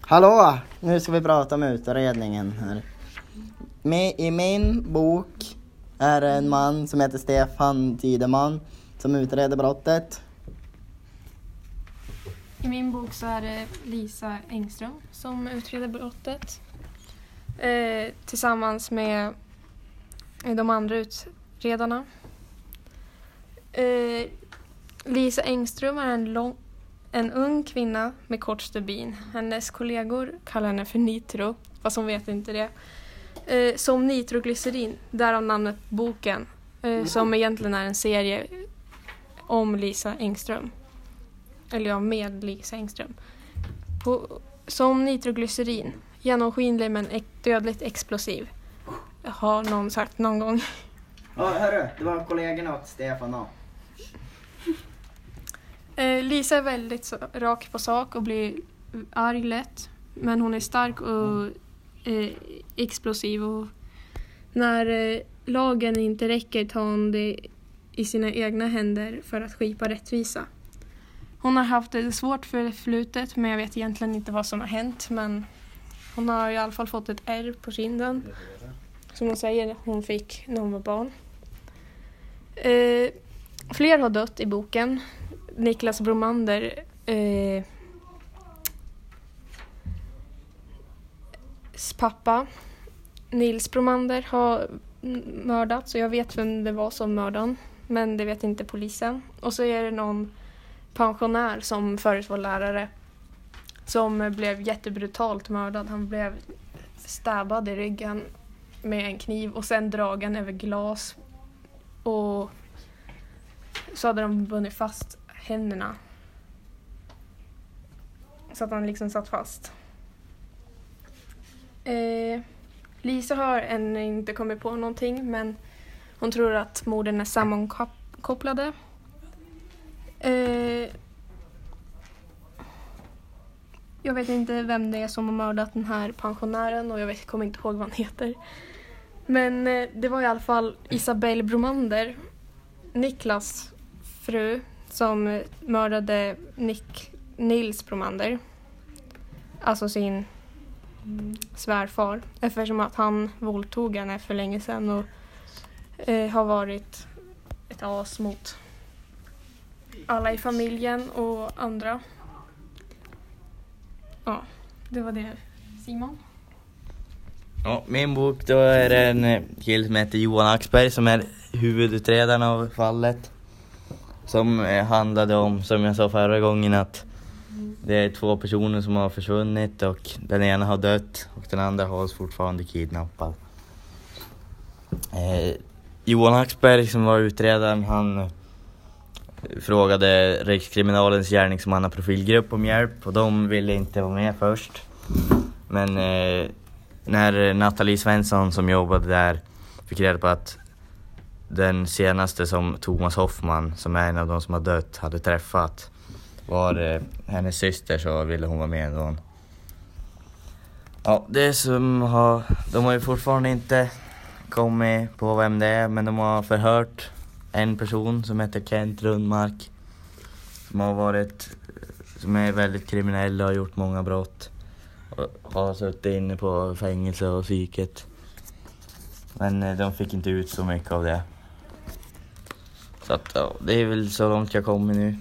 Hallå! Nu ska vi prata om utredningen här. Med, I min bok är det en man som heter Stefan Tideman som utreder brottet. I min bok så är det Lisa Engström som utreder brottet. Eh, tillsammans med de andra utredarna. Eh, Lisa Engström är en, lång, en ung kvinna med kort stubin. Hennes kollegor kallar henne för Nitro, fast hon vet inte det. Eh, som nitroglycerin, därav namnet boken. Eh, som egentligen är en serie om Lisa Engström. Eller ja, med Lisa Engström. På, som nitroglycerin, genomskinlig men dödligt explosiv. Har någon sagt någon gång. Ja, hörru, det var kollegorna åt Stefan då. Eh, Lisa är väldigt så, rak på sak och blir arg lätt. Men hon är stark och eh, explosiv och när eh, lagen inte räcker tar hon det i sina egna händer för att skipa rättvisa. Hon har haft det svårt förflutet men jag vet egentligen inte vad som har hänt men hon har i alla fall fått ett R på kinden. Som hon säger hon fick när hon var barn. Eh, fler har dött i boken. Niklas Bromander eh, pappa Nils Bromander har mördats och jag vet vem det var som mördade honom. Men det vet inte polisen. Och så är det någon pensionär som förut var lärare som blev jättebrutalt mördad. Han blev stabbad i ryggen med en kniv och sen dragen över glas. Och så hade de bundit fast händerna. Så att han liksom satt fast. Eh, Lisa har ännu inte kommit på någonting men hon tror att morden är sammankopplade. Eh, jag vet inte vem det är som har mördat den här pensionären och jag vet, kommer inte ihåg vad han heter. Men eh, det var i alla fall Isabelle Bromander, Niklas fru, som mördade Nick, Nils Bromander. Alltså sin svärfar eftersom att han våldtog henne för länge sedan och eh, har varit ett as mot alla i familjen och andra. Ja, det var det. Simon? Ja, min bok då är det en eh, kille som heter Johan Axberg som är huvudutredaren av fallet. Som eh, handlade om, som jag sa förra gången, att det är två personer som har försvunnit och den ena har dött och den andra hålls fortfarande kidnappad. Eh, Johan Axberg som var utredaren, han frågade Rikskriminalens gärningsmannaprofilgrupp om hjälp och de ville inte vara med först. Men eh, när Nathalie Svensson som jobbade där fick reda på att den senaste som Thomas Hoffman, som är en av de som har dött, hade träffat var eh, hennes syster så ville hon vara med ändå. Ja, det som har, de har ju fortfarande inte kommit på vem det är men de har förhört en person som heter Kent Rundmark. Som har varit, som är väldigt kriminell och har gjort många brott. Och har suttit inne på fängelse och psyket. Men eh, de fick inte ut så mycket av det. Så att ja, det är väl så långt jag kommer nu.